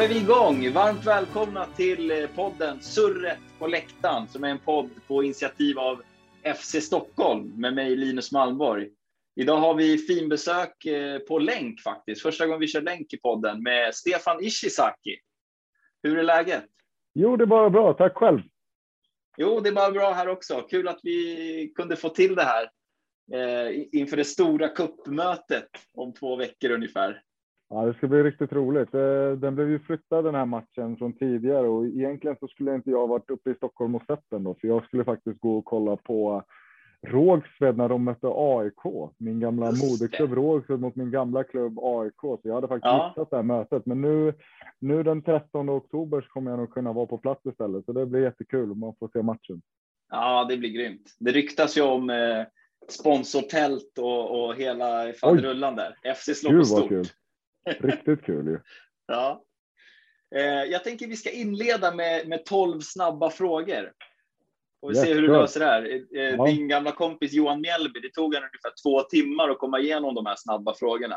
är vi igång. Varmt välkomna till eh, podden Surret på läktaren som är en podd på initiativ av FC Stockholm med mig Linus Malmborg. Idag har vi finbesök eh, på länk faktiskt. Första gången vi kör länk i podden med Stefan Ishizaki. Hur är läget? Jo, det är bara bra. Tack själv. Jo, det är bara bra här också. Kul att vi kunde få till det här eh, inför det stora kuppmötet om två veckor ungefär. Ja, det ska bli riktigt roligt. Eh, den blev ju flyttad den här matchen från tidigare och egentligen så skulle inte jag varit uppe i Stockholm och sett den då, för jag skulle faktiskt gå och kolla på Rågsved när de mötte AIK. Min gamla moderklubb Rågsved mot min gamla klubb AIK. Så jag hade faktiskt ja. missat det här mötet. Men nu, nu den 13 oktober så kommer jag nog kunna vara på plats istället. Så det blir jättekul om man får se matchen. Ja, det blir grymt. Det ryktas ju om eh, sponsortält och, och hela faderullan där. FC slår på stort. Kul. Riktigt kul ju. Ja. Eh, jag tänker vi ska inleda med, med 12 snabba frågor. Och vi ser hur du löser det här. Eh, ja. Din gamla kompis Johan Mjällby, det tog han ungefär två timmar att komma igenom de här snabba frågorna.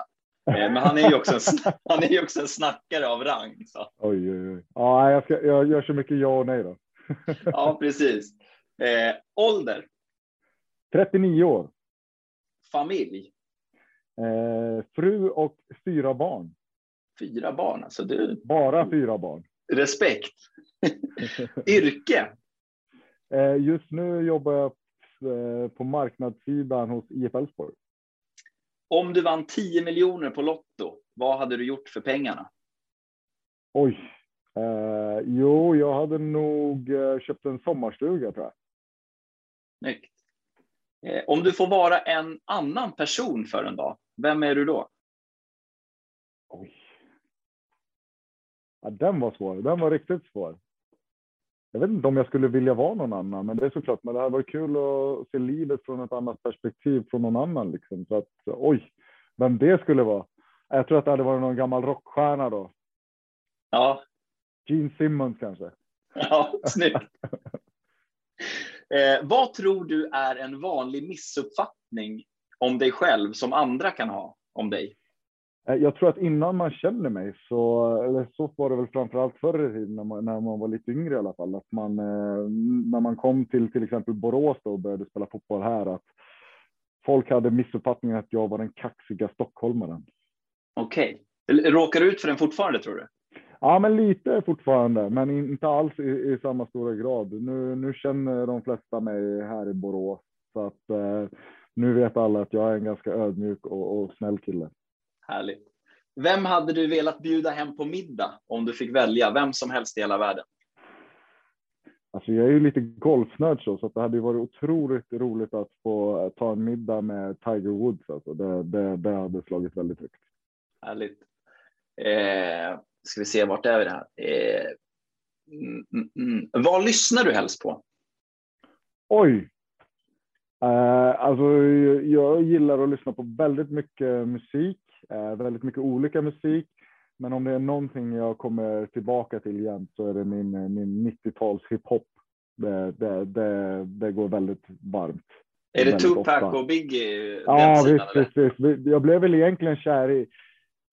Eh, men han är ju också en, han är ju också en snackare av rang. Så. Oj, oj, oj. Ja, jag, ska, jag gör så mycket ja och nej då. ja, precis. Eh, ålder? 39 år. Familj? Eh, fru och fyra barn. Fyra barn, alltså du. Bara fyra barn. Respekt. Yrke? Eh, just nu jobbar jag eh, på marknadssidan hos IF Elfsborg. Om du vann 10 miljoner på Lotto, vad hade du gjort för pengarna? Oj. Eh, jo, jag hade nog eh, köpt en sommarstuga tror jag. Snyggt. Eh, om du får vara en annan person för en dag, vem är du då? Oj. Ja, den var svår. Den var riktigt svår. Jag vet inte om jag skulle vilja vara någon annan, men det är såklart. Men det hade varit kul att se livet från ett annat perspektiv från någon annan. Liksom. Så att, oj, vem det skulle vara. Jag tror att det hade varit någon gammal rockstjärna då. Ja. Gene Simmons kanske. Ja, snyggt. eh, vad tror du är en vanlig missuppfattning om dig själv som andra kan ha om dig? Eh, jag tror att innan man känner mig så, eller så var det väl framförallt förr i tiden när man, när man var lite yngre i alla fall, att man eh, när man kom till till exempel Borås och började spela fotboll här, att folk hade missuppfattningen att jag var den kaxiga stockholmaren. Okej, okay. råkar du ut för den fortfarande tror du? Ja, men lite fortfarande, men inte alls i, i samma stora grad. Nu, nu känner de flesta mig här i Borås så att eh, nu vet alla att jag är en ganska ödmjuk och, och snäll kille. Härligt. Vem hade du velat bjuda hem på middag om du fick välja? Vem som helst i hela världen. Alltså jag är ju lite golfnörd så, så det hade varit otroligt roligt att få ta en middag med Tiger Woods. Alltså det, det, det hade slagit väldigt högt. Härligt. Eh, ska vi se, vart är vi här? Eh, mm, mm, mm. Vad lyssnar du helst på? Oj, Uh, alltså, jag gillar att lyssna på väldigt mycket musik, uh, väldigt mycket olika musik. Men om det är någonting jag kommer tillbaka till igen så är det min, min 90-tals hiphop. Det, det, det, det går väldigt varmt. Är det Tupac ofta. och Biggie? Ja, visst, visst, visst. Jag blev väl egentligen kär i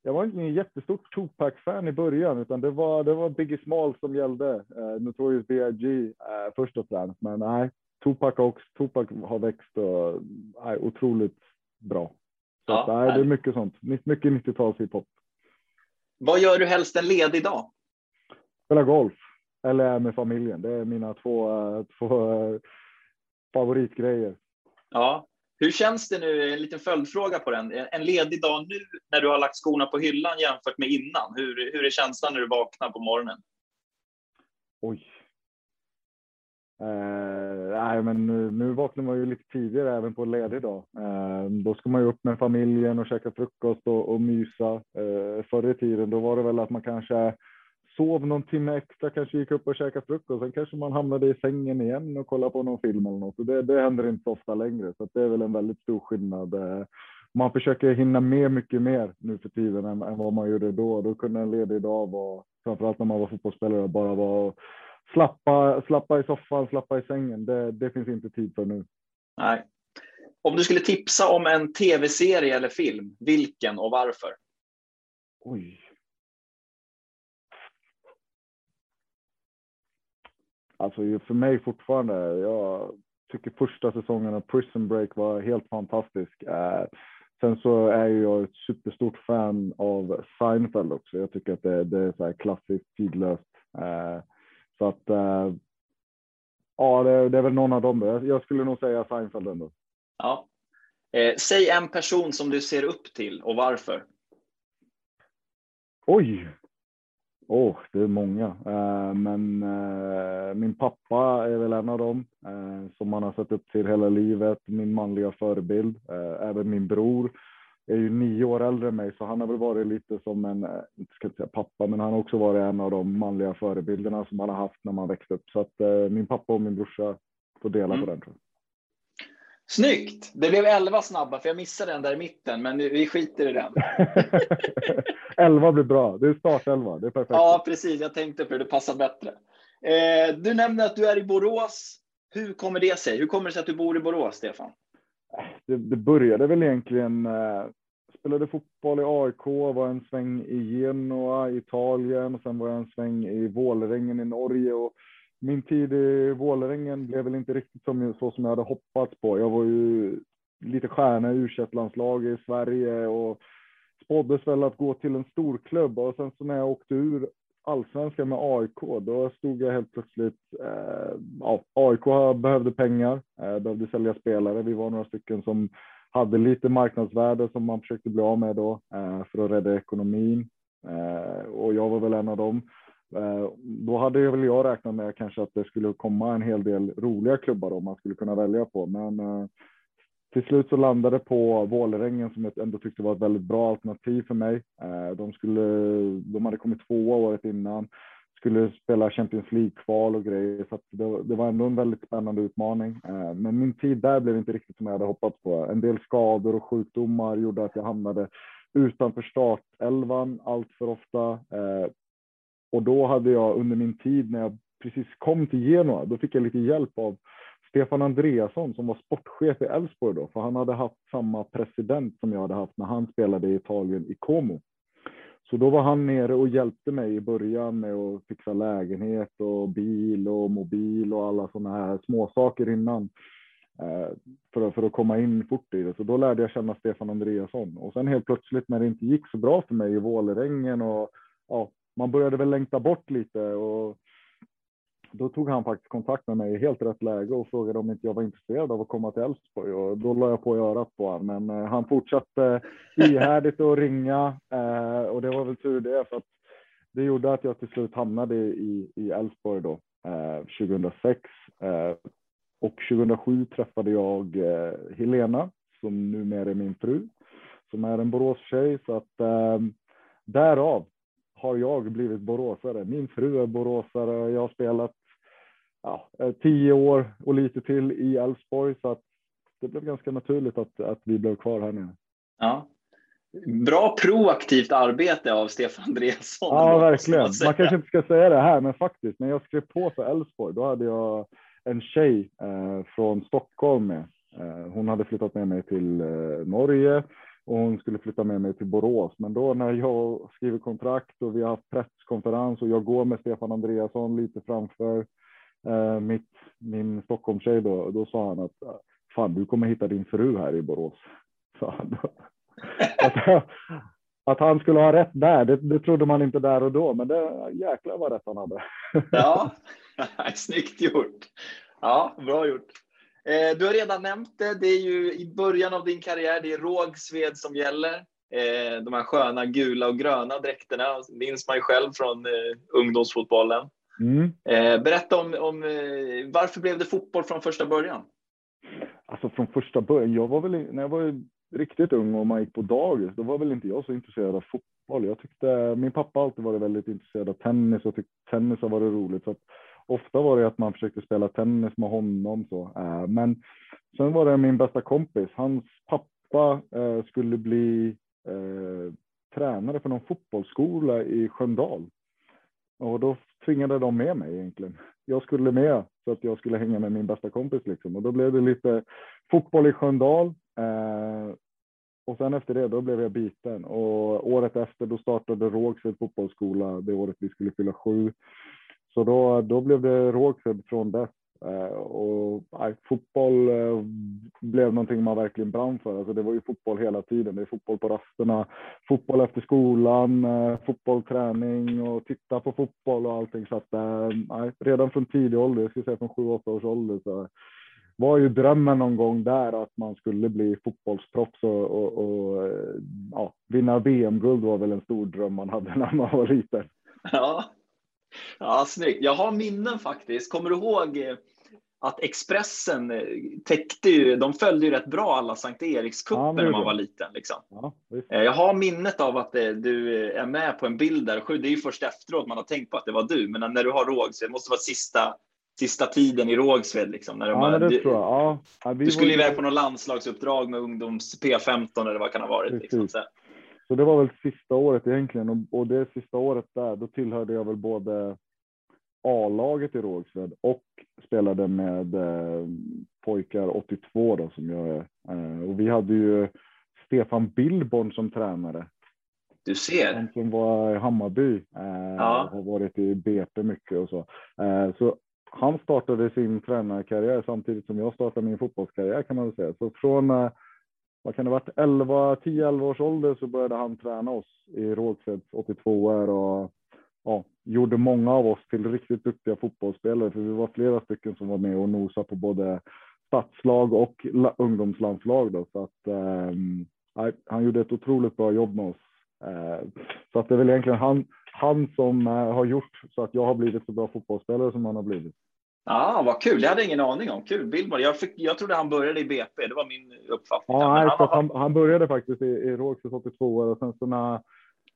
jag var inte en jättestort Tupac-fan i början, utan det var, det var Biggie Small som gällde. Uh, Notorious B.I.G. Uh, först och främst, men nej, Tupac också. Tupac har växt och är otroligt bra. Så ja, att, nej, det är mycket sånt. Mycket 90-tals hiphop. Vad gör du helst en ledig dag? Spela golf eller med familjen. Det är mina två, två favoritgrejer. Ja, hur känns det nu? En liten följdfråga på den. En ledig dag nu när du har lagt skorna på hyllan jämfört med innan. Hur, hur är känslan när du vaknar på morgonen? Oj, Eh, nej, men nu, nu vaknar man ju lite tidigare även på en ledig dag. Eh, då ska man ju upp med familjen och käka frukost och, och mysa. Eh, förr i tiden då var det väl att man kanske sov någon timme extra, kanske gick upp och käkade frukost. Sen kanske man hamnade i sängen igen och kollade på någon film eller något. det, det händer inte så ofta längre, så det är väl en väldigt stor skillnad. Eh, man försöker hinna med mycket mer nu för tiden än, än vad man gjorde då. Då kunde en ledig dag vara, framförallt när man var fotbollsspelare, bara vara slappa, slappa i soffan, slappa i sängen. Det, det finns inte tid för nu. Nej. Om du skulle tipsa om en tv-serie eller film, vilken och varför? Oj. alltså för mig fortfarande, jag tycker första säsongen av Prison Break var helt fantastisk. Eh, sen så är jag ett superstort fan av Seinfeld också. Jag tycker att det, det är så här klassiskt tidlöst. Eh, så att eh, ja, det, det, är väl någon av dem. Jag skulle nog säga Seinfeld ändå. Ja. Eh, säg en person som du ser upp till och varför. Oj, Oh, det är många, uh, men uh, min pappa är väl en av dem uh, som man har sett upp till hela livet. Min manliga förebild. även min bror är ju nio år äldre än mig, så han har väl varit lite som en, inte ska säga pappa, men han har också varit en av de manliga förebilderna som man har haft när man växte upp. Så att min pappa och min brorsa får dela mm. på den. Tror jag. Snyggt! Det blev 11 snabba, för jag missade den där i mitten, men vi skiter i den. 11 blir bra. Det är startelva. Det är perfekt. Ja, precis. Jag tänkte på det. Det passar bättre. Eh, du nämnde att du är i Borås. Hur kommer det sig? Hur kommer det sig att du bor i Borås, Stefan? Det, det började väl egentligen. Eh, spelade fotboll i AIK, var en sväng i Genoa, Italien, och sen var jag en sväng i Vålerengen i Norge. Och min tid i Vålerengen blev väl inte riktigt som, så som jag hade hoppats på. Jag var ju lite stjärna i u landslag i Sverige och spåddes väl att gå till en storklubb och sen så när jag åkte ur allsvenskan med AIK, då stod jag helt plötsligt. Eh, ja, AIK behövde pengar, eh, behövde sälja spelare. Vi var några stycken som hade lite marknadsvärde som man försökte bli av med då eh, för att rädda ekonomin eh, och jag var väl en av dem. Eh, då hade väl jag räknat med kanske att det skulle komma en hel del roliga klubbar om man skulle kunna välja på, men eh, till slut så landade på Vålerengen som jag ändå tyckte var ett väldigt bra alternativ för mig. Eh, de skulle, de hade kommit tvåa året innan, skulle spela Champions League-kval och grejer, så det, det, var ändå en väldigt spännande utmaning. Eh, men min tid där blev inte riktigt som jag hade hoppats på. En del skador och sjukdomar gjorde att jag hamnade utanför startelvan allt för ofta. Eh, och då hade jag under min tid när jag precis kom till Genoa, då fick jag lite hjälp av Stefan Andreasson som var sportchef i Elfsborg då, för han hade haft samma president som jag hade haft när han spelade i Italien i Como. Så då var han nere och hjälpte mig i början med att fixa lägenhet och bil och mobil och alla sådana här småsaker innan eh, för att, för att komma in fort i det. Så då lärde jag känna Stefan Andreasson och sen helt plötsligt när det inte gick så bra för mig i Vålerengen och ja, man började väl längta bort lite och då tog han faktiskt kontakt med mig i helt rätt läge och frågade om inte jag var intresserad av att komma till Elfsborg och då la jag på i örat på honom. Men eh, han fortsatte ihärdigt att ringa eh, och det var väl tur det för att det gjorde att jag till slut hamnade i i Elfsborg då eh, 2006 eh, och 2007 träffade jag eh, Helena som numera är min fru som är en Boråstjej så att eh, därav har jag blivit boråsare. Min fru är boråsare. Jag har spelat ja, eh, tio år och lite till i Elfsborg så att det blev ganska naturligt att, att vi blev kvar här nu. Ja. Bra proaktivt arbete av Stefan Andreasson. Ja, verkligen. Man, man kanske inte ska säga det här, men faktiskt när jag skrev på för Elfsborg, då hade jag en tjej eh, från Stockholm med. Eh, hon hade flyttat med mig till eh, Norge och hon skulle flytta med mig till Borås. Men då när jag skriver kontrakt och vi har haft presskonferens och jag går med Stefan Andreasson lite framför eh, mitt, min Stockholmstjej då, då sa han att fan, du kommer hitta din fru här i Borås. Så att, att han skulle ha rätt där, det, det, trodde man inte där och då, men det jäklar vad rätt han hade. ja, snyggt gjort. Ja, bra gjort. Eh, du har redan nämnt det, det är ju i början av din karriär, det är Rågsved som gäller. Eh, de här sköna gula och gröna dräkterna minns man ju själv från eh, ungdomsfotbollen. Mm. Berätta om, om varför blev det fotboll från första början? Alltså från första början, jag var väl, när jag var riktigt ung och man gick på dagis, då var väl inte jag så intresserad av fotboll. Jag tyckte, min pappa alltid varit väldigt intresserad av tennis och tyckte tennis har varit roligt. Så att ofta var det att man försökte spela tennis med honom så. Eh, men sen var det min bästa kompis. Hans pappa eh, skulle bli eh, tränare för någon fotbollsskola i Sköndal. Och då tvingade de med mig egentligen. Jag skulle med så att jag skulle hänga med min bästa kompis liksom. Och då blev det lite fotboll i Sköndal. Eh, och sen efter det, då blev jag biten. Och året efter, då startade Rågsved fotbollsskola, det året vi skulle fylla sju. Så då, då blev det Rågsved från dess. Eh, och nej, fotboll eh, blev någonting man verkligen brann för. Alltså det var ju fotboll hela tiden. Det är fotboll på rasterna, fotboll efter skolan, eh, fotbollträning fotboll, träning och titta på fotboll och allting. Så att nej, redan från tidig ålder, jag skulle säga från 7-8 års ålder, så var ju drömmen någon gång där att man skulle bli fotbollsproffs och, och, och ja, vinna VM-guld var väl en stor dröm man hade när man var liten. Ja, Ja, snyggt. Jag har minnen faktiskt. Kommer du ihåg eh, att Expressen eh, täckte ju, de följde ju rätt bra alla Sankt Erikscuper ja, när man var liten. Liksom. Ja, eh, jag har minnet av att du är med på en bild där. Det är ju först efteråt man har tänkt på att det var du, men när du har Rågsved, det måste vara sista, sista tiden i Rågsved. Liksom, när ja, det du. Ja, du skulle iväg på något landslagsuppdrag med ungdoms P15 eller vad det kan ha varit. Liksom, så. Det var väl sista året egentligen och, och det sista året där, då tillhörde jag väl både A-laget i Rågsved och spelade med eh, pojkar 82 då som jag är. Eh, och vi hade ju Stefan Billborn som tränare. Du ser. Han som var i Hammarby. Eh, ja. Har varit i BP mycket och så. Eh, så han startade sin tränarkarriär samtidigt som jag startade min fotbollskarriär kan man väl säga. Så från eh, vad kan det varit 11, 10-11 års ålder så började han träna oss i Rågsveds 82 och ja, gjorde många av oss till riktigt duktiga fotbollsspelare. För vi var flera stycken som var med och nosade på både stadslag och ungdomslandslag. Då, så att, eh, han gjorde ett otroligt bra jobb med oss. Eh, så att det är väl egentligen han, han som eh, har gjort så att jag har blivit så bra fotbollsspelare som han har blivit. Ja, vad kul. Det hade jag ingen aning om. Kul. Billborn. Jag, fick, jag trodde han började i BP. Det var min uppfattning. Ja, nej, han, han, han, började faktiskt i, i Rågsved 82 och sen så när,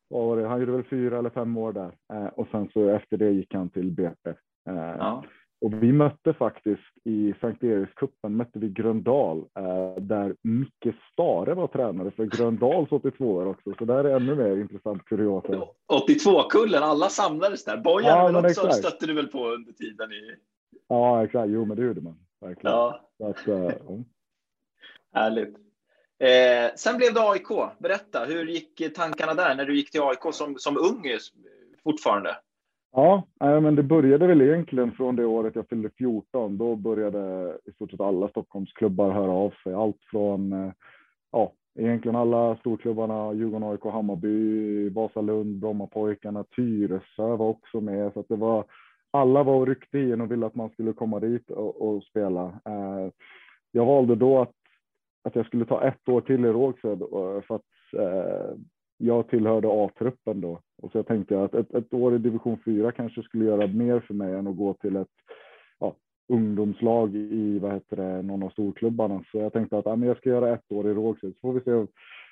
var det, han gjorde väl fyra eller fem år där eh, och sen så efter det gick han till BP. Eh, ja. Och vi mötte faktiskt i Sankt Erikscupen mötte vi Gröndal eh, där Micke Stare var tränare för Gröndals 82 också. Så där är ännu mer intressant kuriosa. 82-kullen, alla samlades där. Bojan ja, stötte du väl på under tiden i Ja, exakt. Jo, men det gjorde man verkligen. Ja. att, uh, Härligt. Eh, sen blev det AIK. Berätta, hur gick tankarna där när du gick till AIK som, som ung fortfarande? Ja, men det började väl egentligen från det året jag fyllde 14. Då började i stort sett alla Stockholmsklubbar höra av sig. Allt från eh, ja, egentligen alla storklubbarna, Djurgården, AIK, Hammarby, Vasalund, Brommapojkarna, Tyresö var också med. Så det var alla var och ryckte in och ville att man skulle komma dit och, och spela. Eh, jag valde då att, att jag skulle ta ett år till i Rågsved eh, för att eh, jag tillhörde A-truppen då. Och så jag tänkte att ett, ett, år i division 4 kanske skulle göra mer för mig än att gå till ett ja, ungdomslag i vad heter det, någon av storklubbarna. Så jag tänkte att ja, men jag ska göra ett år i Rågsved så får vi se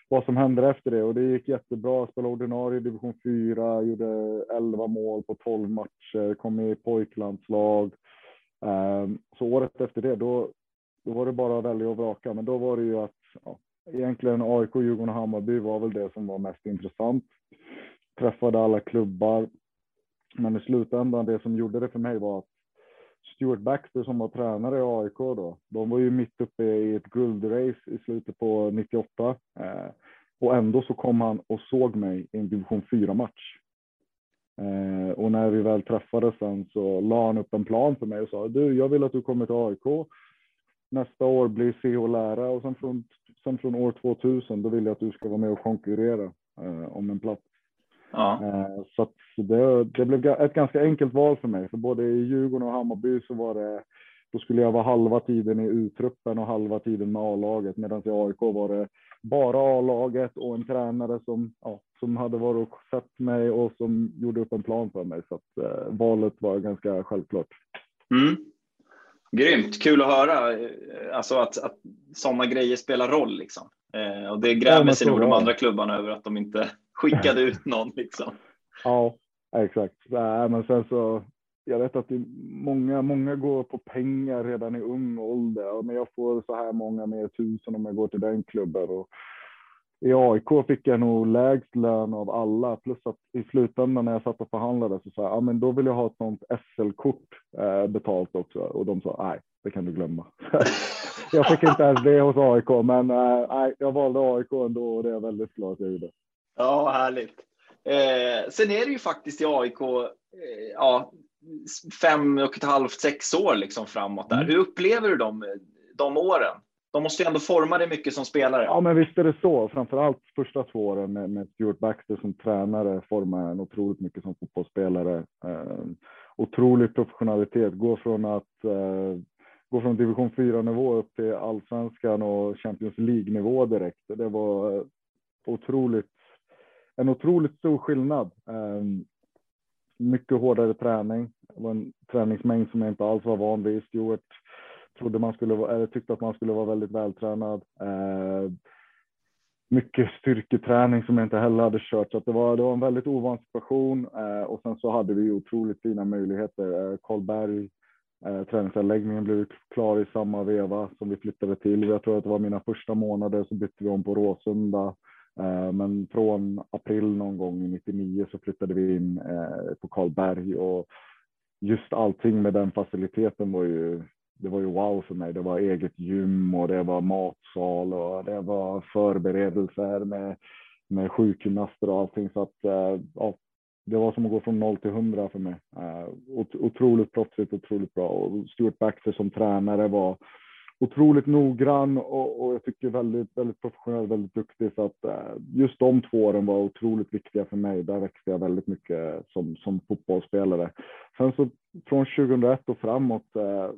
vad som händer efter det och det gick jättebra. Spelade ordinarie i division 4, gjorde 11 mål på 12 matcher, kom med i pojklandslag. Ehm, så året efter det, då, då var det bara att välja och vraka, men då var det ju att ja, egentligen AIK, Djurgården och Hammarby var väl det som var mest intressant. Träffade alla klubbar, men i slutändan det som gjorde det för mig var att Stuart Baxter som var tränare i AIK då, de var ju mitt uppe i ett guldrace i slutet på 98. Eh, och ändå så kom han och såg mig i en division 4-match. Eh, och när vi väl träffades sen så la han upp en plan för mig och sa du, jag vill att du kommer till AIK. Nästa år blir CH-lära och sen från, sen från år 2000 då vill jag att du ska vara med och konkurrera eh, om en plats. Ja. Eh, så det, det, blev ett ganska enkelt val för mig, för både i Djurgården och Hammarby så var det, då skulle jag vara halva tiden i U-truppen och halva tiden med A-laget, medan i AIK var det bara A-laget och en tränare som, ja, som hade varit och sett mig och som gjorde upp en plan för mig. Så att, eh, valet var ganska självklart. Mm. Grymt, kul att höra eh, alltså att, att sådana grejer spelar roll. Liksom. Eh, och det grämer ja, sig nog de andra klubbarna över att de inte skickade ut någon. Liksom. Ja, exakt. Men sen så, jag vet att många, många går på pengar redan i ung ålder. Men jag får så här många mer tusen om jag går till den klubben. Och I AIK fick jag nog lägst lön av alla. Plus att i slutändan när jag satt och förhandlade så sa jag, ja men då vill jag ha ett sånt SL-kort eh, betalt också. Och de sa, nej, det kan du glömma. jag fick inte ens det hos AIK, men eh, nej, jag valde AIK ändå och det är jag väldigt glad att jag gjorde. Ja, härligt. Eh, sen är det ju faktiskt i AIK, eh, ja, fem och ett halvt, sex år liksom framåt där. Mm. Hur upplever du de, de åren? De måste ju ändå forma dig mycket som spelare. Ja, men visst är det så. Framförallt första två åren med, med Stuart Baxter som tränare formar en otroligt mycket som fotbollsspelare. Eh, otrolig professionalitet. Gå från att eh, gå från division 4 nivå upp till allsvenskan och Champions League nivå direkt. Det var otroligt, en otroligt stor skillnad. Ehm, mycket hårdare träning. Det var en träningsmängd som jag inte alls var van vid. Stuart trodde man skulle vara, eller tyckte att man skulle vara väldigt vältränad. Ehm, mycket styrketräning som jag inte heller hade kört, så det var, det var en väldigt ovan situation. Ehm, och sen så hade vi otroligt fina möjligheter. Karlberg, eh, träningsanläggningen blev klar i samma veva som vi flyttade till. Jag tror att det var mina första månader så bytte vi om på Råsunda. Eh, men från april någon gång i 99 så flyttade vi in eh, på Karlberg och just allting med den faciliteten var ju det var ju wow för mig. Det var eget gym och det var matsal och det var förberedelser med, med sjukgymnaster och allting. Så att eh, ja, det var som att gå från noll till hundra för mig. Otroligt proffsigt, otroligt bra och Stuart Baxter som tränare var otroligt noggrann och, och jag tycker väldigt, väldigt professionell, väldigt duktig. Så att eh, just de två åren var otroligt viktiga för mig. Där växte jag väldigt mycket som, som fotbollsspelare. Sen så från 2001 och framåt eh,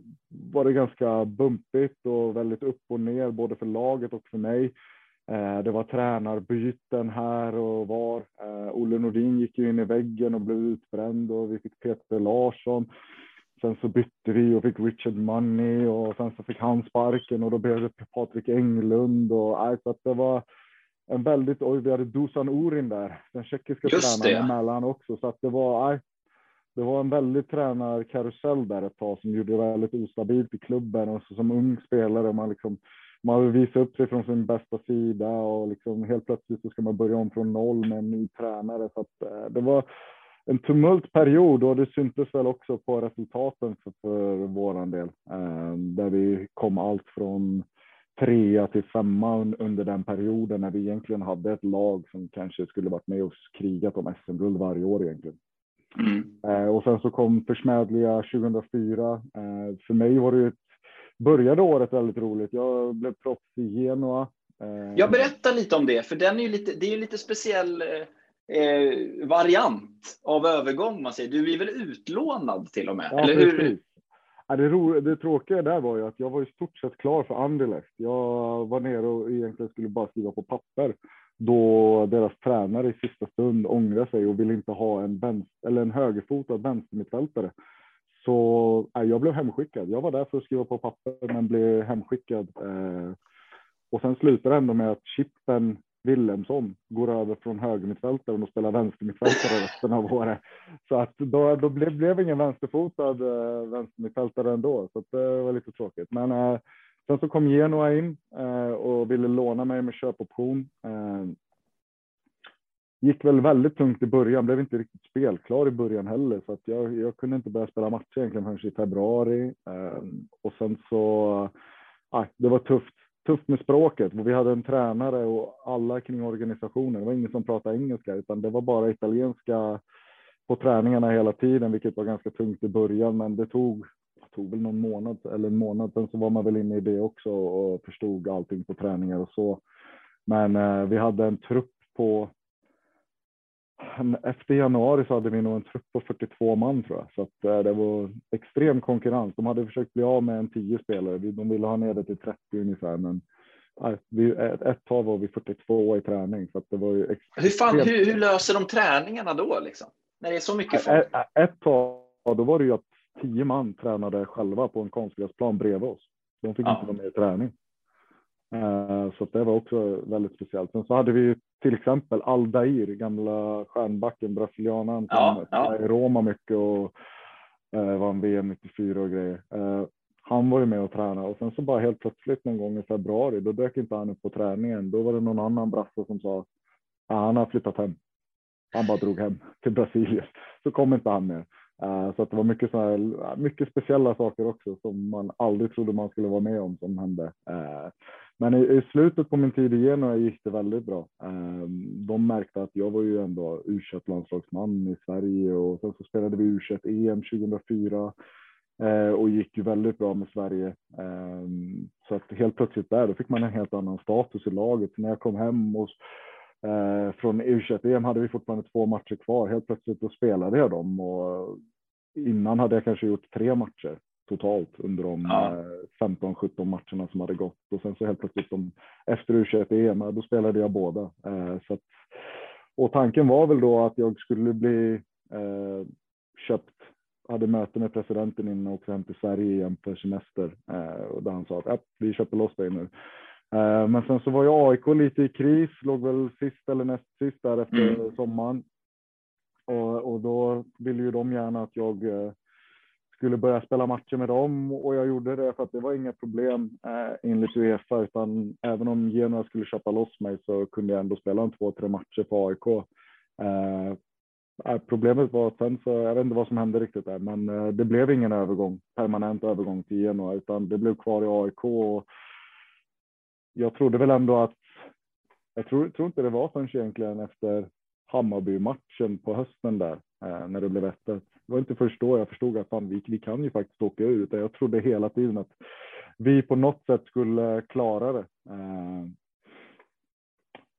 var det ganska bumpigt och väldigt upp och ner både för laget och för mig. Eh, det var tränarbyten här och var. Eh, Olle Nordin gick ju in i väggen och blev utbränd och vi fick Peter Larsson. Sen så bytte vi och fick Richard Money och sen så fick han sparken och då blev det Patrik Englund och så att det var en väldigt, oj vi hade Dusan Orin där, den tjeckiska tränaren emellan också så att det var, nej, det var en väldigt tränarkarusell där ett tag som gjorde det väldigt ostabilt i klubben och så som ung spelare man liksom man vill visa upp sig från sin bästa sida och liksom helt plötsligt så ska man börja om från noll med en ny tränare. Så att, eh, det var en tumultperiod och det syntes väl också på resultaten för, för våran del. Eh, där vi kom allt från trea till femma under den perioden när vi egentligen hade ett lag som kanske skulle varit med och krigat om SM-guld varje år egentligen. Mm. Eh, och sen så kom försmädliga 2004. För mig var det ett började året väldigt roligt. Jag blev proffs i Genoa. Eh, jag berättar lite om det, för den är ju lite, det är ju lite speciell eh, variant av övergång. Man säger. Du blir väl utlånad till och med? Ja, eller hur? Ja, det, ro, det tråkiga där var ju att jag var i stort sett klar för Anderlecht. Jag var nere och egentligen skulle bara skriva på papper då deras tränare i sista stund ångrade sig och ville inte ha en, vänster, eller en högerfotad vänstermittfältare så äh, jag blev hemskickad. Jag var där för att skriva på papper men blev hemskickad. Eh, och sen slutar det ändå med att Chippen Willemsson går över från högermittfältaren och spelar vänstermittfältare resten av året. Så att då, då blev, blev ingen vänsterfotad eh, vänstermittfältare ändå, så att eh, det var lite tråkigt. Men eh, sen så kom Genoa in eh, och ville låna mig med köpoption. Eh, gick väl väldigt tungt i början, blev inte riktigt spelklar i början heller så att jag, jag kunde inte börja spela matcher egentligen förrän i februari. Eh, och sen så, uh, det var tufft, tufft med språket. Vi hade en tränare och alla kring organisationen. Det var ingen som pratade engelska utan det var bara italienska på träningarna hela tiden, vilket var ganska tungt i början. Men det tog, tog väl någon månad eller en månad. Sen så var man väl inne i det också och förstod allting på träningar och så. Men eh, vi hade en trupp på efter januari så hade vi nog en trupp på 42 man tror jag, så att eh, det var extrem konkurrens. De hade försökt bli av med en 10 spelare. De ville ha ner det till 30 ungefär, men vi, ett, ett tag var vi 42 i träning så det var ju. Hur, fan, hur, hur, löser de träningarna då liksom? När det är så mycket folk? Ett, ett tag, då var det ju att 10 man tränade själva på en konstgräsplan bredvid oss. De fick ja. inte vara med i träning. Eh, så det var också väldigt speciellt. Sen så hade vi till exempel Aldair, gamla stjärnbacken, brasilianaren ja, som ja. i Roma mycket och eh, vann VM 94 och grejer. Eh, han var ju med och tränade och sen så bara helt plötsligt någon gång i februari, då dök inte han upp på träningen. Då var det någon annan brasse som sa att han har flyttat hem. Han bara drog hem till Brasilien, så kom inte han. Uh, så att det var mycket, så här, mycket speciella saker också som man aldrig trodde man skulle vara med om som hände. Men i, i, slutet på min tid i Genoa gick det väldigt bra. Ehm, de märkte att jag var ju ändå u landslagsman i Sverige och sen så spelade vi u EM 2004 eh, och gick ju väldigt bra med Sverige. Ehm, så att helt plötsligt där, då fick man en helt annan status i laget. Så när jag kom hem och eh, från u EM hade vi fortfarande två matcher kvar. Helt plötsligt då spelade jag dem och innan hade jag kanske gjort tre matcher totalt under de ja. 15-17 eh, matcherna som hade gått och sen så helt plötsligt de, efter U21 EM, då spelade jag båda. Eh, så att, och tanken var väl då att jag skulle bli eh, köpt, hade möte med presidenten innan jag åkte hem till Sverige igen för semester eh, och där han sa att vi köper loss dig nu. Eh, men sen så var ju AIK lite i kris, låg väl sist eller näst sist där efter mm. sommaren. Och, och då ville ju de gärna att jag eh, skulle börja spela matcher med dem och jag gjorde det för att det var inga problem eh, enligt Uefa utan även om Genoa skulle köpa loss mig så kunde jag ändå spela en två, tre matcher för AIK. Eh, eh, problemet var att sen så, jag vet inte vad som hände riktigt där, men eh, det blev ingen övergång, permanent övergång till Genoa utan det blev kvar i AIK och jag trodde väl ändå att, jag tror, tror inte det var förrän egentligen efter Hammarby-matchen på hösten där Eh, när det blev 1 Det var inte först då jag förstod att fan, vi, vi kan ju faktiskt åka ur, utan Jag trodde hela tiden att vi på något sätt skulle klara det. Eh,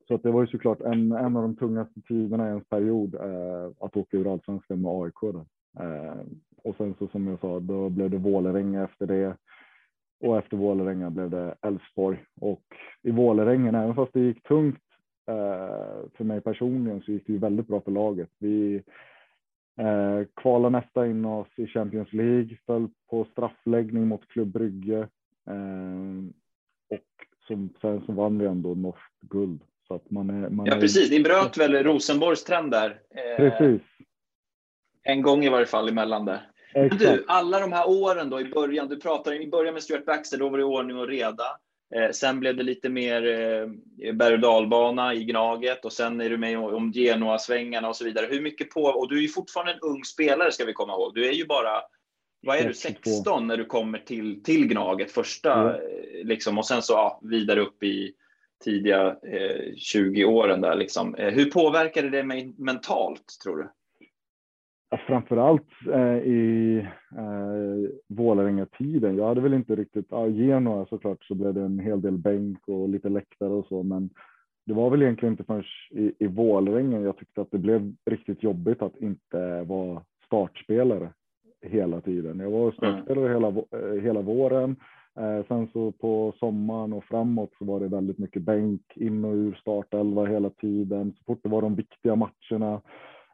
så att det var ju såklart en, en av de tungaste tiderna i ens period eh, att åka ur allsvenskan med AIK. Då. Eh, och sen så som jag sa, då blev det Vålerenga efter det. Och efter Vålerenga blev det Elfsborg. Och i Vålerenga, även fast det gick tungt Eh, för mig personligen så gick det ju väldigt bra för laget. Vi eh, kvalade nästa in oss i Champions League, föll på straffläggning mot Klubb Brygge eh, och som, sen så vann vi ändå norskt guld. Så att man är, man ja, precis. Ni bröt väl Rosenborgs trend där? Precis. En gång i varje fall emellan där. Men du, alla de här åren då i början, du pratade i början med Stuart Baxter, då var det ordning och reda. Eh, sen blev det lite mer eh, berg och dalbana i Gnaget och sen är du med om Genoa-svängarna och så vidare. Hur mycket på, och du är ju fortfarande en ung spelare ska vi komma ihåg. Du är ju bara, vad är du, 16 när du kommer till, till Gnaget första, mm. liksom, och sen så ja, vidare upp i tidiga eh, 20 åren där liksom. Eh, hur påverkade det mig mentalt tror du? Framförallt eh, i eh, Vålerenga-tiden. Jag hade väl inte riktigt, ja, Genoa såklart så blev det en hel del bänk och lite läktare och så, men det var väl egentligen inte förrän i, i Vålerenga jag tyckte att det blev riktigt jobbigt att inte vara startspelare hela tiden. Jag var startspelare mm. hela, eh, hela våren. Eh, sen så på sommaren och framåt så var det väldigt mycket bänk in och ur startelva hela tiden. Så fort det var de viktiga matcherna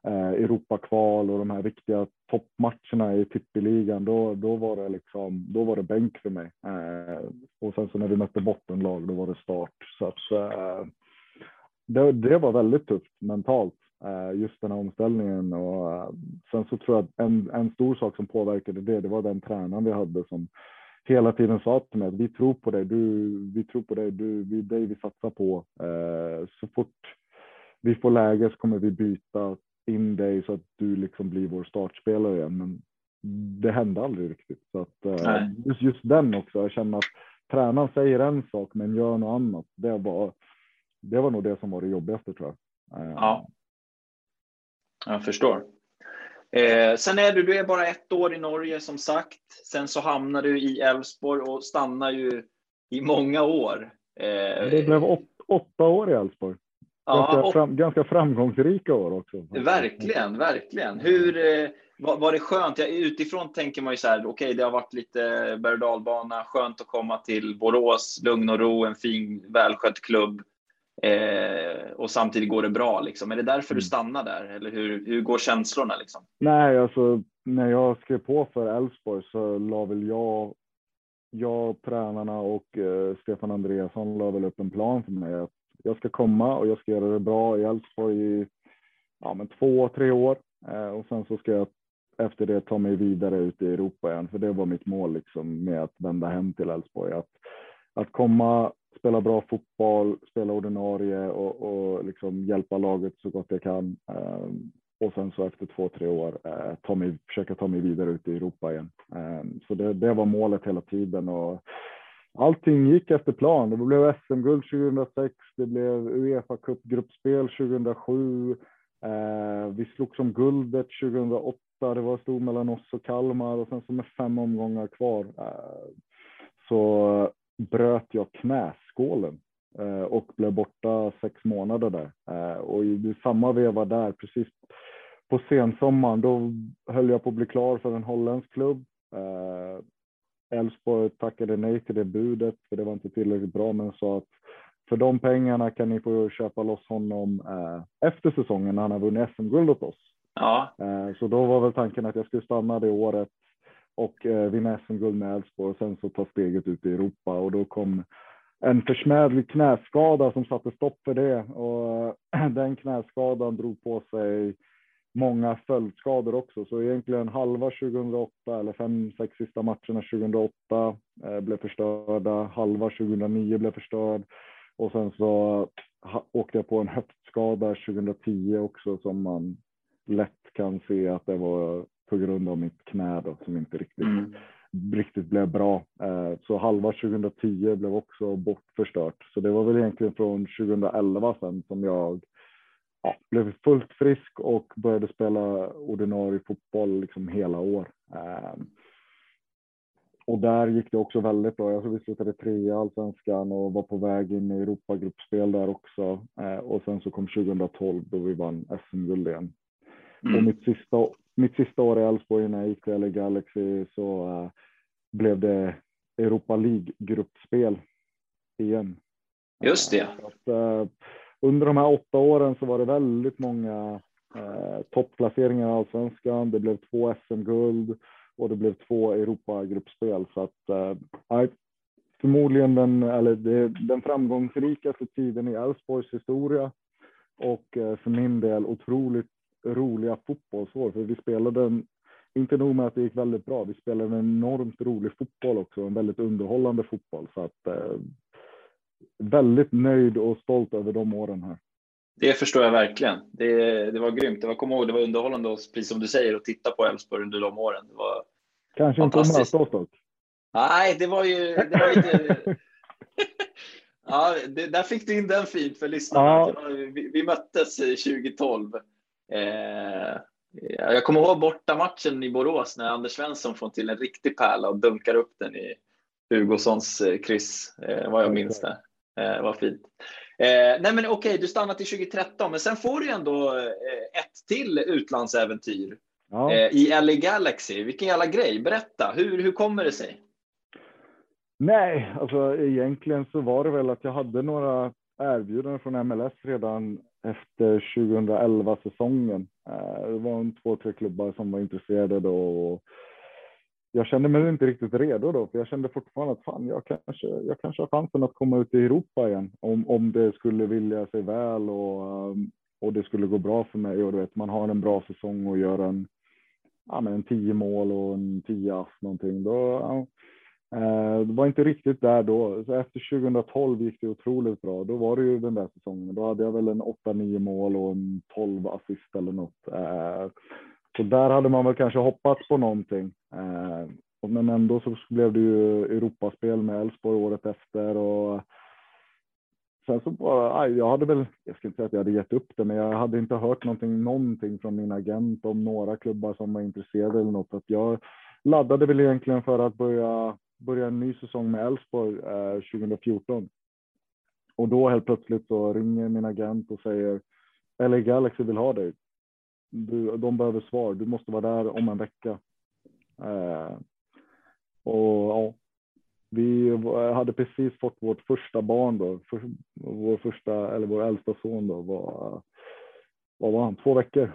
Eh, Europakval och de här viktiga toppmatcherna i tippeligan, då, då var det liksom, då var det bänk för mig. Eh, och sen så när vi mötte bottenlag, då var det start. Så att, eh, det, det var väldigt tufft mentalt, eh, just den här omställningen. Och eh, sen så tror jag att en, en stor sak som påverkade det, det var den tränaren vi hade som hela tiden sa till mig att vi tror på dig, du, vi tror på dig, du, vi, dig vi satsar på. Eh, så fort vi får läge så kommer vi byta in dig så att du liksom blir vår startspelare igen. Men det hände aldrig riktigt. Så att, uh, just, just den också, jag känner att tränaren säger en sak men gör något annat. Det var, det var nog det som var det jobbigaste tror jag. Uh, ja, jag förstår. Eh, sen är du, du är bara ett år i Norge som sagt. Sen så hamnar du i Elfsborg och stannar ju i många år. Eh, det blev åt, åtta år i Elfsborg. Ganska, ja, fram, ganska framgångsrika år också. Verkligen, verkligen. Hur, eh, var, var det skönt? Ja, utifrån tänker man ju så här, okej, okay, det har varit lite berg dalbana, skönt att komma till Borås, lugn och ro, en fin, välskött klubb. Eh, och samtidigt går det bra. Liksom. Är det därför mm. du stannar där? Eller hur, hur går känslorna? Liksom? Nej, alltså när jag skrev på för Elfsborg så la väl jag, jag tränarna och eh, Stefan Andreasson la väl upp en plan för mig att jag ska komma och jag ska göra det bra i Elfsborg i ja, men två, tre år eh, och sen så ska jag efter det ta mig vidare ut i Europa igen, för det var mitt mål liksom med att vända hem till Elfsborg. Att, att komma, spela bra fotboll, spela ordinarie och, och liksom hjälpa laget så gott jag kan. Eh, och sen så efter två, tre år eh, ta mig, försöka ta mig vidare ut i Europa igen. Eh, så det, det var målet hela tiden och allting gick efter plan. Det blev SM-guld 2006, det blev Uefa Cup-gruppspel 2007. Eh, vi slog som guldet 2008. Det var stor mellan oss och Kalmar och sen så med fem omgångar kvar eh, så bröt jag knäskålen eh, och blev borta sex månader där. Eh, och i samma veva där, precis på sensommaren, då höll jag på att bli klar för en holländsk klubb. Eh, Elfsborg tackade nej till det budet för det var inte tillräckligt bra men sa att för de pengarna kan ni få köpa loss honom eh, efter säsongen när han har vunnit SM-guld åt oss. Ja. Eh, så då var väl tanken att jag skulle stanna det året och eh, vinna SM-guld med Elfsborg och sen så ta steget ut i Europa och då kom en försmädlig knäskada som satte stopp för det och den knäskadan drog på sig många följdskador också. Så egentligen halva 2008 eller fem, sex sista matcherna 2008 eh, blev förstörda. Halva 2009 blev förstörd och sen så åkte jag på en höftskada 2010 också som man lätt kan se att det var på grund av mitt knä då, som inte riktigt, mm. riktigt blev bra. Eh, så halva 2010 blev också bortförstört. Så det var väl egentligen från 2011 sen som jag ja, blev fullt frisk och började spela ordinarie fotboll liksom hela år. Um, och där gick det också väldigt bra. Jag tror vi slutade trea i allsvenskan och var på väg in i Europagruppspel där också. Uh, och sen så kom 2012 då vi vann SM-guld igen. Mm. Och mitt sista, mitt sista år i Elfsborg innan jag gick till LA Galaxy så uh, blev det Europa League-gruppspel igen. Just det. Att, uh, under de här åtta åren så var det väldigt många eh, toppplaceringar i allsvenskan. Det blev två SM-guld och det blev två Europagruppspel så att eh, förmodligen den, eller det, den framgångsrikaste tiden i Elfsborgs historia och eh, för min del otroligt roliga fotbollsår för vi spelade en inte nog med att det gick väldigt bra, vi spelade en enormt rolig fotboll också, en väldigt underhållande fotboll. Så att eh, väldigt nöjd och stolt över de åren här. Det förstår jag verkligen. Det, det var grymt. Det var, kom ihåg, det var underhållande, och, precis som du säger, att titta på Elfsborg under de åren. Det var Kanske inte att möta oss dock. Nej, det var ju... Det var lite... ja, det, där fick du in den fint för lyssnarna. Ja. Vi, vi, möttes 2012. Eh, jag kommer ihåg borta matchen i Borås när Anders Svensson får till en riktig pärla och dunkar upp den i Hugossons eh, kryss, eh, vad jag minns det. Eh, vad fint. Eh, nej men okej, du stannar till 2013, men sen får du ändå eh, ett till utlandsäventyr ja. eh, i LA Galaxy. Vilken jävla grej. Berätta, hur, hur kommer det sig? Nej, alltså egentligen så var det väl att jag hade några erbjudanden från MLS redan efter 2011 säsongen. Eh, det var en två, tre klubbar som var intresserade då och jag kände mig inte riktigt redo då, för jag kände fortfarande att fan, jag kanske, jag kanske har chansen att komma ut i Europa igen om, om det skulle vilja sig väl och, eh, och det skulle gå bra för mig och du vet, man har en bra säsong och gör en, ja, men en tio mål och en tio ass någonting. Då, ja, eh, det var inte riktigt där då. Så efter 2012 gick det otroligt bra. Då var det ju den där säsongen. Då hade jag väl en 8-9 mål och en 12 assist eller något. Eh, så där hade man väl kanske hoppats på någonting. Eh, men ändå så blev det ju Europaspel med Elfsborg året efter och sen så bara, jag hade väl, jag ska inte säga att jag hade gett upp det, men jag hade inte hört någonting, någonting från min agent om några klubbar som var intresserade eller något. Att jag laddade väl egentligen för att börja, börja en ny säsong med Elfsborg eh, 2014. Och då helt plötsligt så ringer min agent och säger LA Galaxy vill ha dig. Du, de behöver svar. Du måste vara där om en vecka. Eh, och ja, vi hade precis fått vårt första barn då. För, vår första, eller vår äldsta son då var, vad var han, två veckor.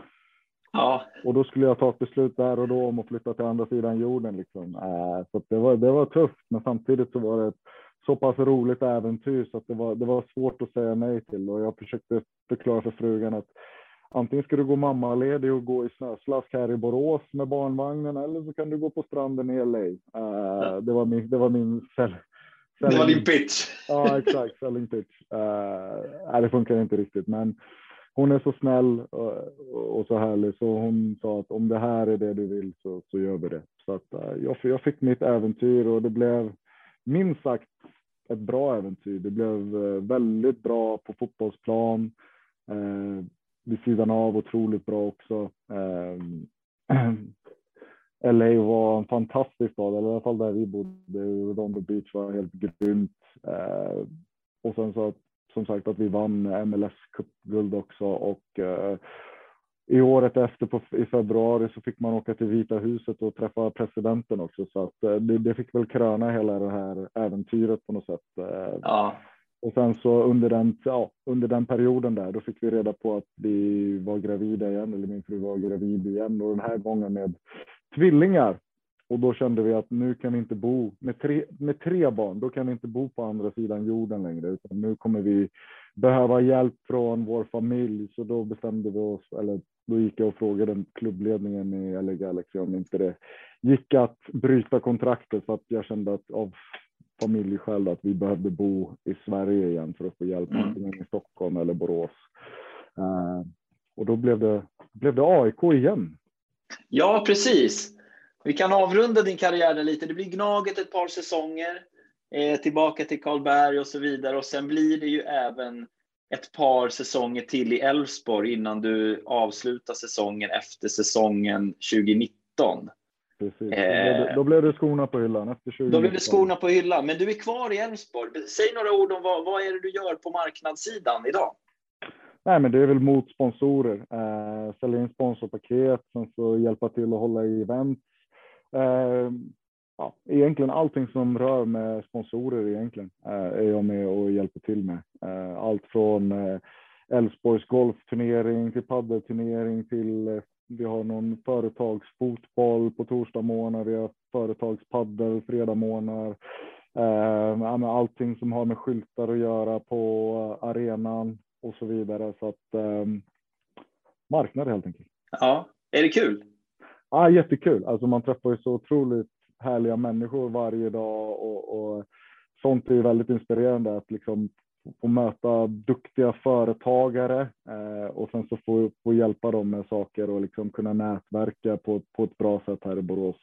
Ja. Och då skulle jag ta ett beslut där och då om att flytta till andra sidan jorden liksom. Eh, så det var, det var tufft, men samtidigt så var det ett så pass roligt äventyr så att det var, det var svårt att säga nej till och jag försökte förklara för frugan att antingen ska du gå mammaledig och gå i snöslask här i Borås med barnvagnen eller så kan du gå på stranden i LA. Uh, ja. Det var min, det var min sell, selling, Det var din pitch. ja, exakt. Selling pitch. Uh, nej, det funkar inte riktigt, men hon är så snäll och, så härlig så hon sa att om det här är det du vill så, så gör vi det. Så att uh, jag, jag fick mitt äventyr och det blev minst sagt ett bra äventyr. Det blev väldigt bra på fotbollsplan. Vid sidan av otroligt bra också. Eh, LA var en fantastisk stad, eller i alla fall där vi bodde. Redondo Beach var helt grymt. Eh, och sen så som sagt att vi vann MLS cup guld också och eh, i året efter på, i februari så fick man åka till Vita huset och träffa presidenten också så att eh, det, det fick väl kröna hela det här äventyret på något sätt. Ehm, ja. Och sen så under den, ja, under den perioden där, då fick vi reda på att vi var gravida igen, eller min fru var gravid igen och den här gången med tvillingar. Och då kände vi att nu kan vi inte bo med tre, med tre barn. Då kan vi inte bo på andra sidan jorden längre, utan nu kommer vi behöva hjälp från vår familj. Så då bestämde vi oss, eller då gick jag och frågade klubbledningen i LA Galaxy om inte det gick att bryta kontraktet för att jag kände att av familjeskäl att vi behövde bo i Sverige igen för att få hjälp mm. antingen i Stockholm eller Borås. Uh, och då blev det, blev det AIK igen. Ja, precis. Vi kan avrunda din karriär lite. Det blir Gnaget ett par säsonger, eh, tillbaka till Karlberg och så vidare. Och sen blir det ju även ett par säsonger till i Elfsborg innan du avslutar säsongen efter säsongen 2019. Precis. Eh, då blev det skorna på hyllan efter 2019. Då blev det skorna på hyllan. Men du är kvar i Elfsborg. Säg några ord om vad, vad är det du gör på marknadssidan idag? Nej, men det är väl mot sponsorer. Eh, sälja in sponsorpaket, sen så hjälpa till att hålla i event. Eh, ja, egentligen allting som rör med sponsorer egentligen eh, är jag med och hjälper till med. Eh, allt från eh, Elfsborgs golfturnering till paddelturnering till vi har någon företagsfotboll på torsdag morgnar, vi har företagspaddel fredag morgnar. allting som har med skyltar att göra på arenan och så vidare. Så att marknad helt enkelt. Ja, är det kul? Ja, jättekul. Alltså man träffar ju så otroligt härliga människor varje dag och, och sånt är ju väldigt inspirerande att liksom få möta duktiga företagare eh, och sen så få, få hjälpa dem med saker och liksom kunna nätverka på, på ett bra sätt här i Borås.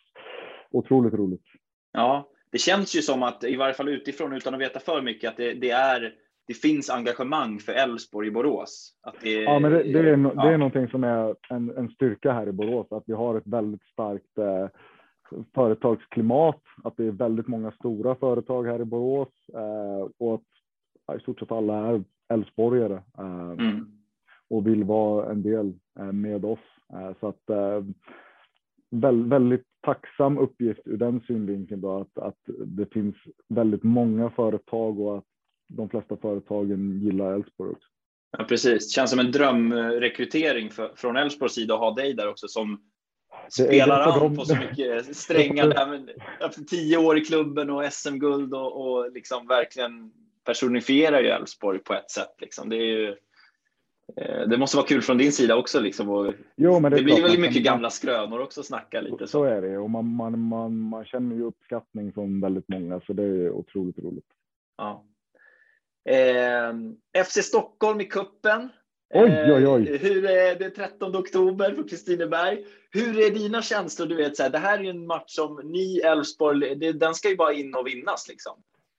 Otroligt roligt. Ja, det känns ju som att, i varje fall utifrån, utan att veta för mycket, att det, det är det finns engagemang för Elfsborg i Borås. Det, ja, men det, det är, ja. det är någonting som är en, en styrka här i Borås, att vi har ett väldigt starkt eh, företagsklimat, att det är väldigt många stora företag här i Borås eh, och att i stort sett alla är Älvsborgare eh, mm. och vill vara en del eh, med oss. Eh, så att väldigt, väldigt tacksam uppgift ur den synvinkeln då att, att det finns väldigt många företag och att de flesta företagen gillar Älvsborg också. Ja, precis. Känns som en drömrekrytering för, från Älvsborgs sida att ha dig där också som spelar an på så mycket strängar där. Efter tio år i klubben och SM-guld och, och liksom verkligen personifierar ju Elfsborg på ett sätt. Liksom. Det, ju, eh, det måste vara kul från din sida också. Liksom. Jo, det, det blir väl mycket gamla skrönor också snacka lite. Så, så är det och man, man, man, man känner ju uppskattning från väldigt många så det är otroligt roligt. Ja. Eh, FC Stockholm i kuppen Oj, oj, oj. Eh, hur är det 13 oktober på Kristineberg? Hur är dina känslor? Du vet, så här, det här är en match som ni Elfsborg, den ska ju bara in och vinnas. Liksom.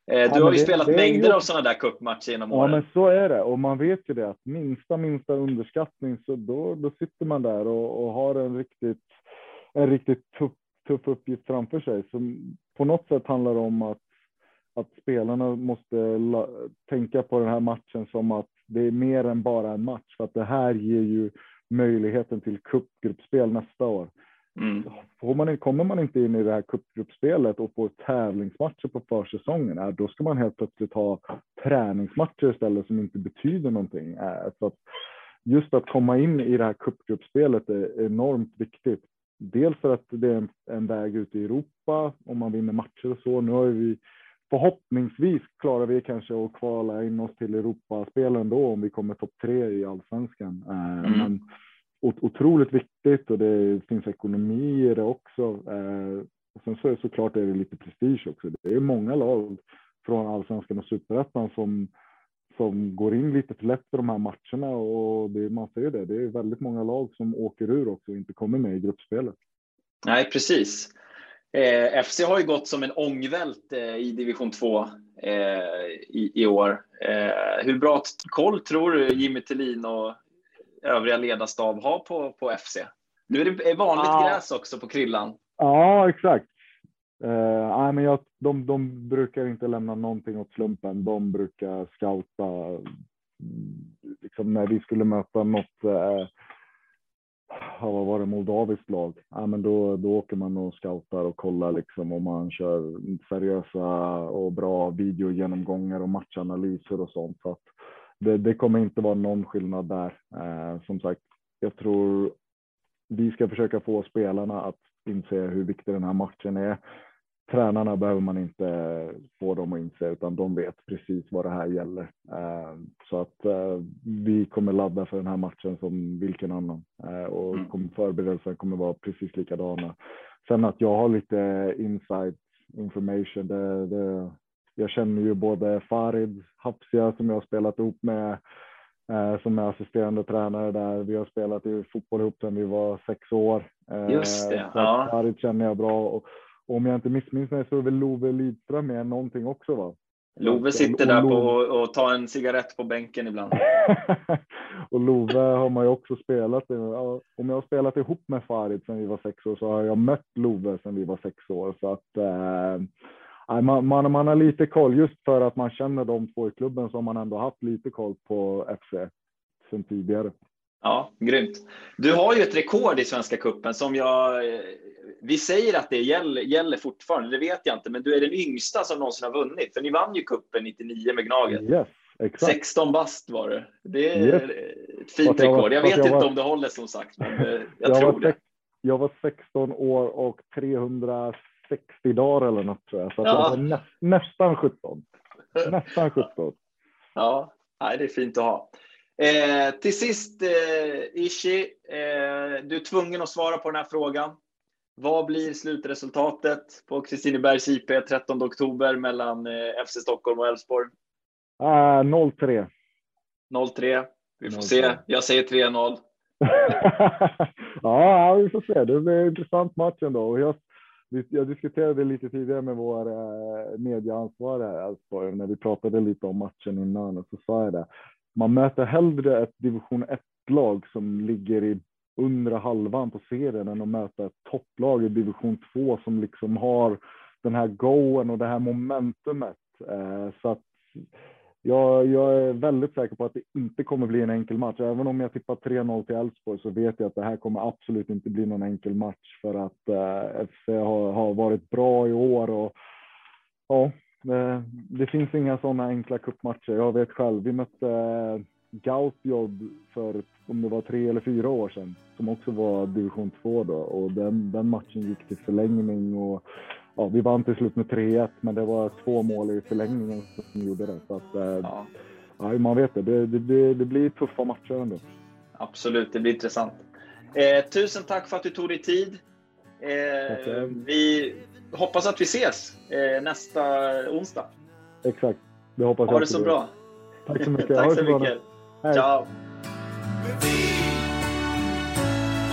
Eh, du ja, har ju det, spelat det mängder ju... av sådana där cupmatcher genom åren. Ja, men så är det. Och man vet ju det att minsta, minsta underskattning så då, då sitter man där och, och har en riktigt, en riktigt tuff, tuff uppgift framför sig. Så på något sätt handlar det om att, att spelarna måste la, tänka på den här matchen som att det är mer än bara en match för att det här ger ju möjligheten till cupgruppspel nästa år. Mm. Får man, kommer man inte in i det här cupgruppspelet och får tävlingsmatcher på försäsongen, då ska man helt plötsligt ha träningsmatcher istället som inte betyder någonting. Så att just att komma in i det här cupgruppspelet är enormt viktigt. Dels för att det är en väg ut i Europa om man vinner matcher och så. Nu har vi förhoppningsvis klarar vi kanske att kvala in oss till Europaspel ändå om vi kommer topp tre i allsvenskan. Eh, mm. Men otroligt viktigt och det finns ekonomi i det också. Eh, och sen så är det såklart är det lite prestige också. Det är många lag från allsvenskan och superettan som som går in lite för lätt för de här matcherna och det, man ser det. Det är väldigt många lag som åker ur också och inte kommer med i gruppspelet. Nej, precis. Eh, FC har ju gått som en ångvält eh, i division 2 eh, i, i, år. Eh, hur bra koll tror du Jimmy Tillin och övriga ledarstab har på, på FC? Nu är det vanligt ah. gräs också på Kryllan. Ja, exakt. Uh, nej, men jag, de, de brukar inte lämna någonting åt slumpen. De brukar scouta. Liksom när vi skulle möta något, uh, vad var det, moldaviskt lag, ja, men då, då åker man och scoutar och kollar liksom om man kör seriösa och bra videogenomgångar och matchanalyser och sånt. Så att det, det kommer inte vara någon skillnad där. Uh, som sagt, jag tror vi ska försöka få spelarna att inse hur viktig den här matchen är tränarna behöver man inte få dem att inse utan de vet precis vad det här gäller. Eh, så att eh, vi kommer ladda för den här matchen som vilken annan eh, och mm. förberedelsen kommer vara precis likadana. Sen att jag har lite inside information. Det, det, jag känner ju både Farid Hapsia som jag har spelat ihop med som är assisterande tränare där. Vi har spelat i fotboll ihop sedan vi var sex år. Just det. Ja. Farid känner jag bra och om jag inte missminner mig så är väl Love Lidström med någonting också va? Love sitter där på och tar en cigarett på bänken ibland. och Love har man ju också spelat. Om jag har spelat ihop med Farid sedan vi var sex år så har jag mött Love sedan vi var sex år. Så att, eh, man, man, man har lite koll. Just för att man känner de två i klubben har man ändå haft lite koll på FC sedan tidigare. Ja, grymt. Du har ju ett rekord i Svenska Kuppen som jag vi säger att det gäller, gäller fortfarande, det vet jag inte, men du är den yngsta som någonsin har vunnit. För ni vann ju kuppen 99 med Gnaget. Yes, exakt. 16 bast var det. Det är yes. ett fint jag rekord. Jag vet jag inte var, om det håller som sagt, men eh, jag, jag tror det. Jag var 16 år och 360 dagar eller något tror jag. Så ja. jag nä, nästan 17. Nästan 17. Ja, nej, det är fint att ha. Eh, till sist, eh, Ishi, eh, du är tvungen att svara på den här frågan. Vad blir slutresultatet på Kristinebergs IP 13 oktober mellan eh, FC Stockholm och Elfsborg? Uh, 0-3. 0-3. Vi får 0-3. se. Jag säger 3-0. ja, vi får se. Det blir en intressant match ändå. Jag, jag diskuterade lite tidigare med vår eh, medieansvarig här, Elfsborg, när vi pratade lite om matchen innan och så sa jag det. Man möter hellre ett division 1-lag som ligger i undre halvan på serien än att möta ett topplag i division 2 som liksom har den här goen och det här momentumet. Eh, så att jag, jag, är väldigt säker på att det inte kommer bli en enkel match. Även om jag tippar 3-0 till Elfsborg så vet jag att det här kommer absolut inte bli någon enkel match för att eh, FC har, har, varit bra i år och ja, det, det finns inga sådana enkla cupmatcher. Jag vet själv, vi mötte eh, Gautjob för om det var tre eller fyra år sedan som också var division 2 då och den, den matchen gick till förlängning och ja, vi vann till slut med 3-1 men det var två mål i förlängningen som gjorde det. Så att, eh, ja. ja. man vet det. Det, det, det blir tuffa matcher ändå. Absolut, det blir intressant. Eh, tusen tack för att du tog dig tid. Eh, vi hoppas att vi ses eh, nästa onsdag. Exakt, det hoppas ha jag. Ha det så bra. Tack så mycket. tack så mycket. Ciao.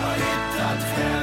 har hittat hem